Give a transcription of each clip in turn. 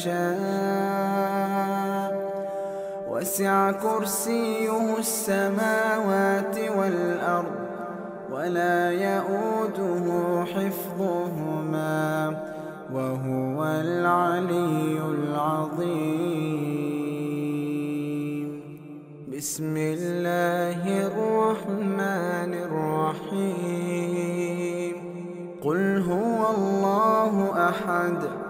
بما شاء وسع كرسيه السماوات والأرض ولا يؤوده حفظهما وهو العلي العظيم. بسم الله الرحمن الرحيم. قل هو الله أحد.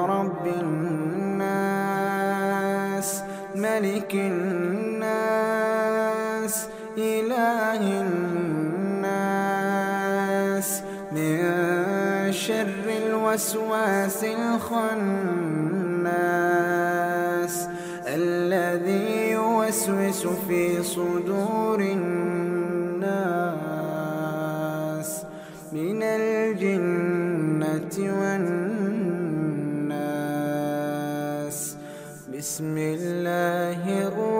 برب الناس ملك الناس إله الناس من شر الوسواس الخناس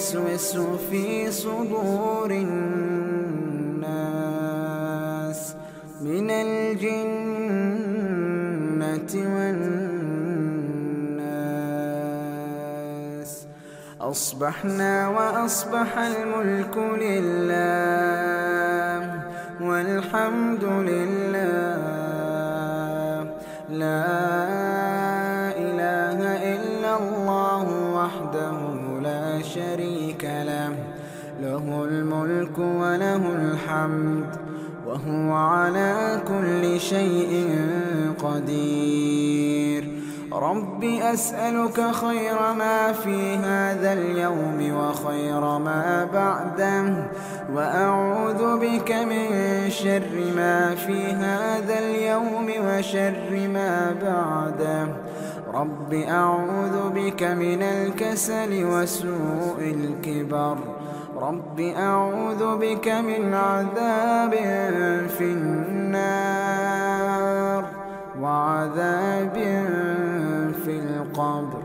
يوسوس في صدور الناس من الجنة والناس. أصبحنا وأصبح الملك لله والحمد لله. لا الملك وله الحمد وهو على كل شيء قدير. رب أسألك خير ما في هذا اليوم وخير ما بعده وأعوذ بك من شر ما في هذا اليوم وشر ما بعده. رب أعوذ بك من الكسل وسوء الكبر. رب أعوذ بك من عذاب في النار وعذاب في القبر.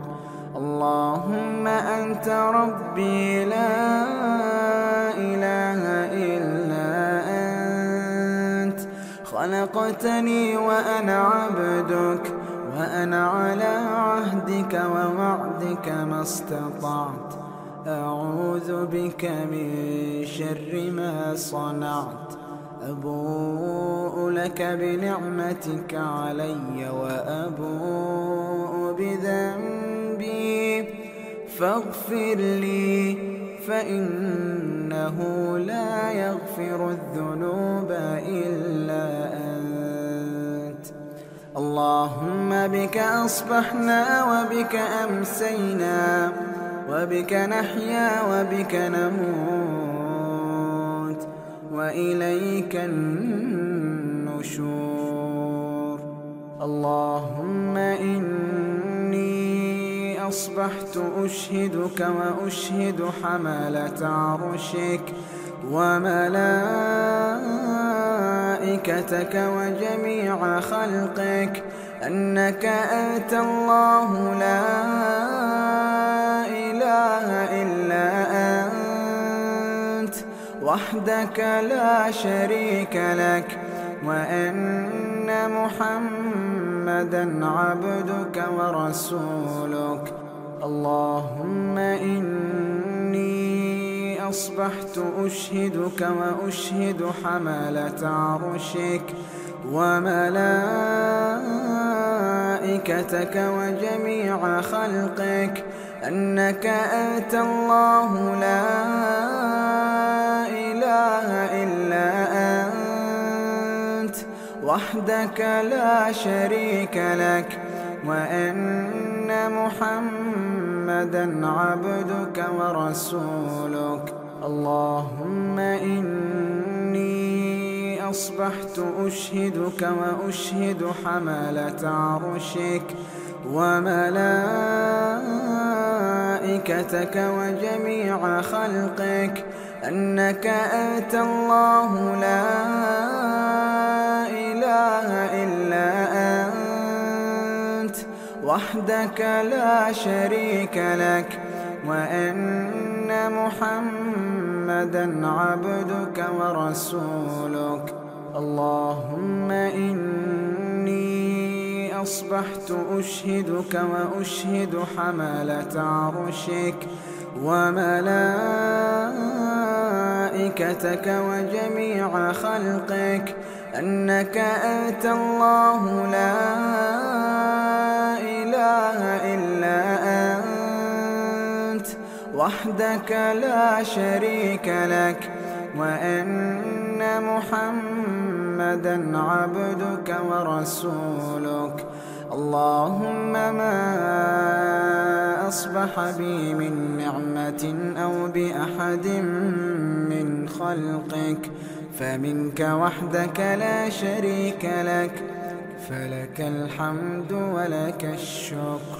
اللهم أنت ربي لا إله إلا أنت. خلقتني وأنا عبدك. وأنا على عهدك ووعدك ما استطعت. أعوذ بك من شر ما صنعت. أبوء لك بنعمتك علي وأبوء بذنبي. فاغفر لي فإنه لا يغفر الذنوب إلا أنت. اللهم بك أصبحنا وبك أمسينا وبك نحيا وبك نموت وإليك النشور. اللهم إني أصبحت أشهدك وأشهد حملة عرشك وملائكتك وجميع خلقك أنك أنت الله لا إله إلا أنت وحدك لا شريك لك وأن محمدا عبدك ورسولك. اللهم إني أصبحت أشهدك وأشهد حملة عرشك وملائكتك وجميع خلقك أنك أنت الله لا إله إلا أنت وحدك لا شريك لك وأن محمدا عبدك ورسولك. اللهم إني أصبحت أشهدك وأشهد حملة عرشك وملائكتك وجميع خلقك. أنك أنت الله لا إله إلا أنت وحدك لا شريك لك وأن محمدا عبدك ورسولك. اللهم إني أصبحت أشهدك وأشهد حملة عرشك وملائكتك وجميع خلقك أنك أنت الله لا وحدك لا شريك لك وأن محمدا عبدك ورسولك. اللهم ما أصبح بي من نعمة أو بأحد من خلقك. فمنك وحدك لا شريك لك فلك الحمد ولك الشكر.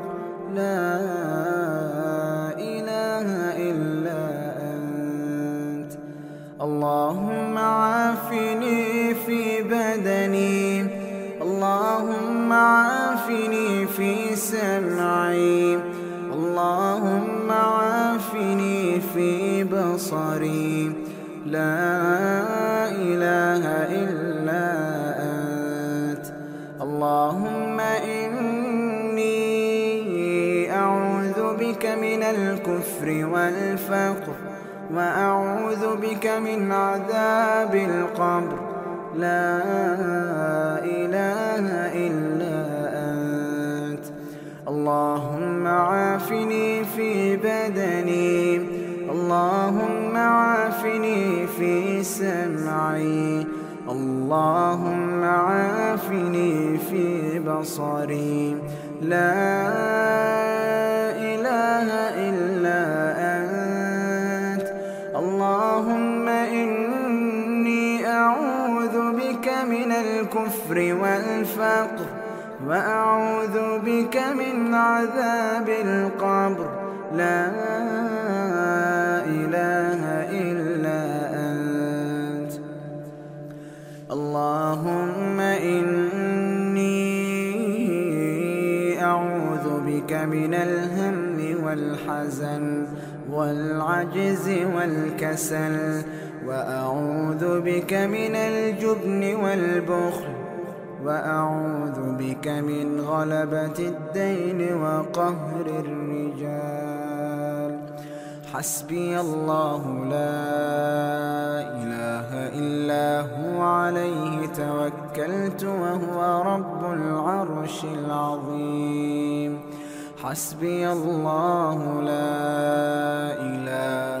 لا إله إلا أنت. اللهم عافني في بدني. اللهم عافني في سمعي. اللهم عافني في بصري. لا والفقر وأعوذ بك من عذاب القبر. لا إله إلا أنت. اللهم عافني في بدني اللهم عافني في سمعي اللهم عافني في بصري. لا الكفر والفقر وأعوذ بك من عذاب القبر. لا إله إلا أنت. اللهم إني أعوذ بك من الهم والحزن والعجز والكسل. وأعوذ بك من الجبن والبخل وأعوذ بك من غلبة الدين وقهر الرجال. حسبي الله لا إله إلا هو عليه توكلت وهو رب العرش العظيم. حسبي الله لا إله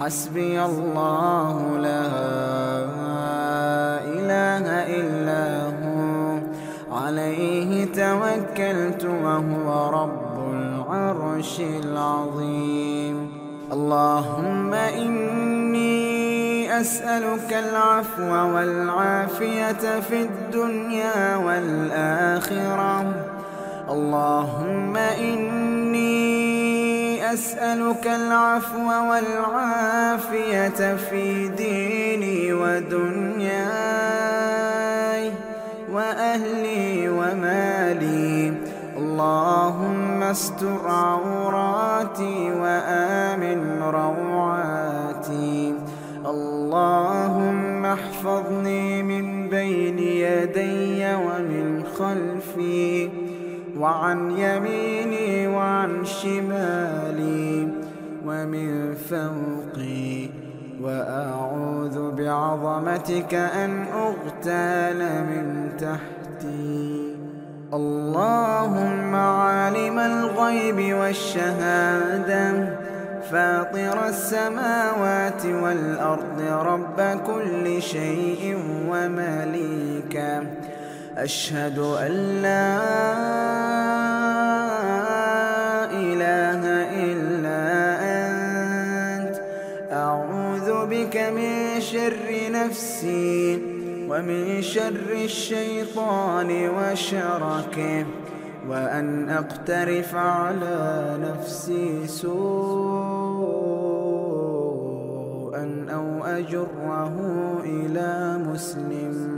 حسبي الله لا إله إلا هو. عليه توكلت وهو رب العرش العظيم. اللهم إني أسألك العفو والعافية في الدنيا والآخرة. اللهم إني أسألك العفو والعافية في ديني ودنياي وأهلي ومالي. اللهم استر عوراتي وآمن روعاتي. اللهم احفظني من بين يدي ومن خلفي. وعن يميني وعن شمالي ومن فوقي وأعوذ بعظمتك أن أغتال من تحتي. اللهم عالم الغيب والشهادة فاطر السماوات والأرض رب كل شيء ومليكا أشهد أن لا إله إلا أنت. أعوذ بك من شر نفسي ومن شر الشيطان وشركه وأن أقترف على نفسي سوءا أو أجره إلى مسلم.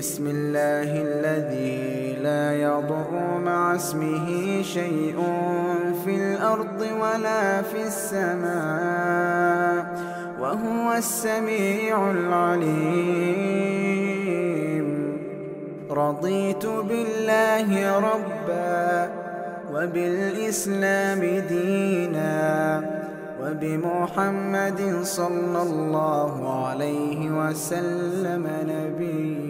بسم الله الذي لا يضر مع اسمه شيء في الأرض ولا في السماء وهو السميع العليم. رضيت بالله ربا وبالإسلام دينا وبمحمد صلى الله عليه وسلم نبيا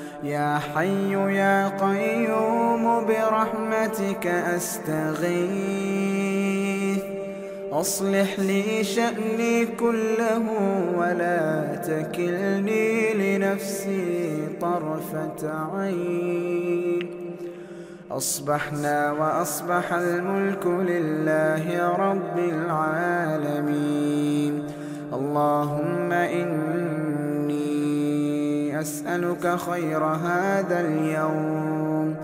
يا حي يا قيوم برحمتك أستغيث. أصلح لي شأني كله ولا تكلني لنفسي طرفة عين. أصبحنا وأصبح الملك لله رب العالمين. اللهم إني أسألك خير هذا اليوم.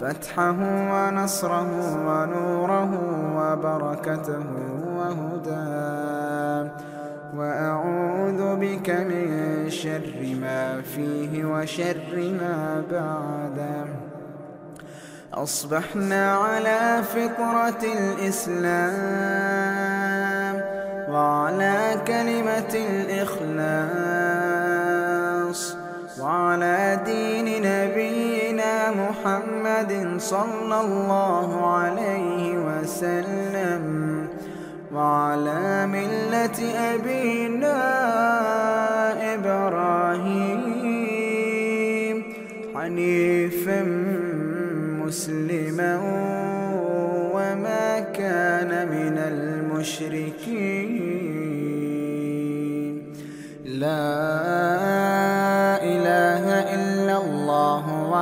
فتحه ونصره ونوره وبركته وهداه وأعوذ بك من شر ما فيه وشر ما بعده. أصبحنا على فطرة الإسلام وعلى كلمة الإخلاص وعلى دين نبينا محمد صلى الله عليه وسلم وعلى ملة أبينا إبراهيم حنيفا مسلما وما كان من المشركين.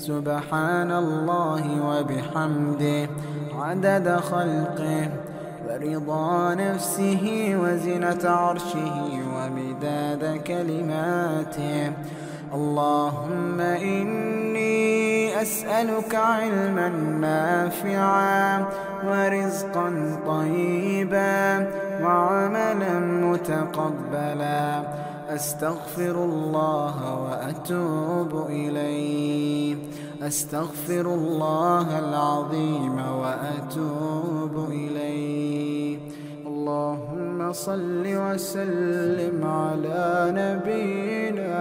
سبحان الله وبحمده. عدد خلقه ورضا نفسه وزنة عرشه ومداد كلماته. اللهم إني أسألك علما نافعا ورزقا طيبا وعملا متقبلا. أستغفر الله وأتوب إليه. أستغفر الله العظيم وأتوب إليه. اللهم صل وسلم على نبينا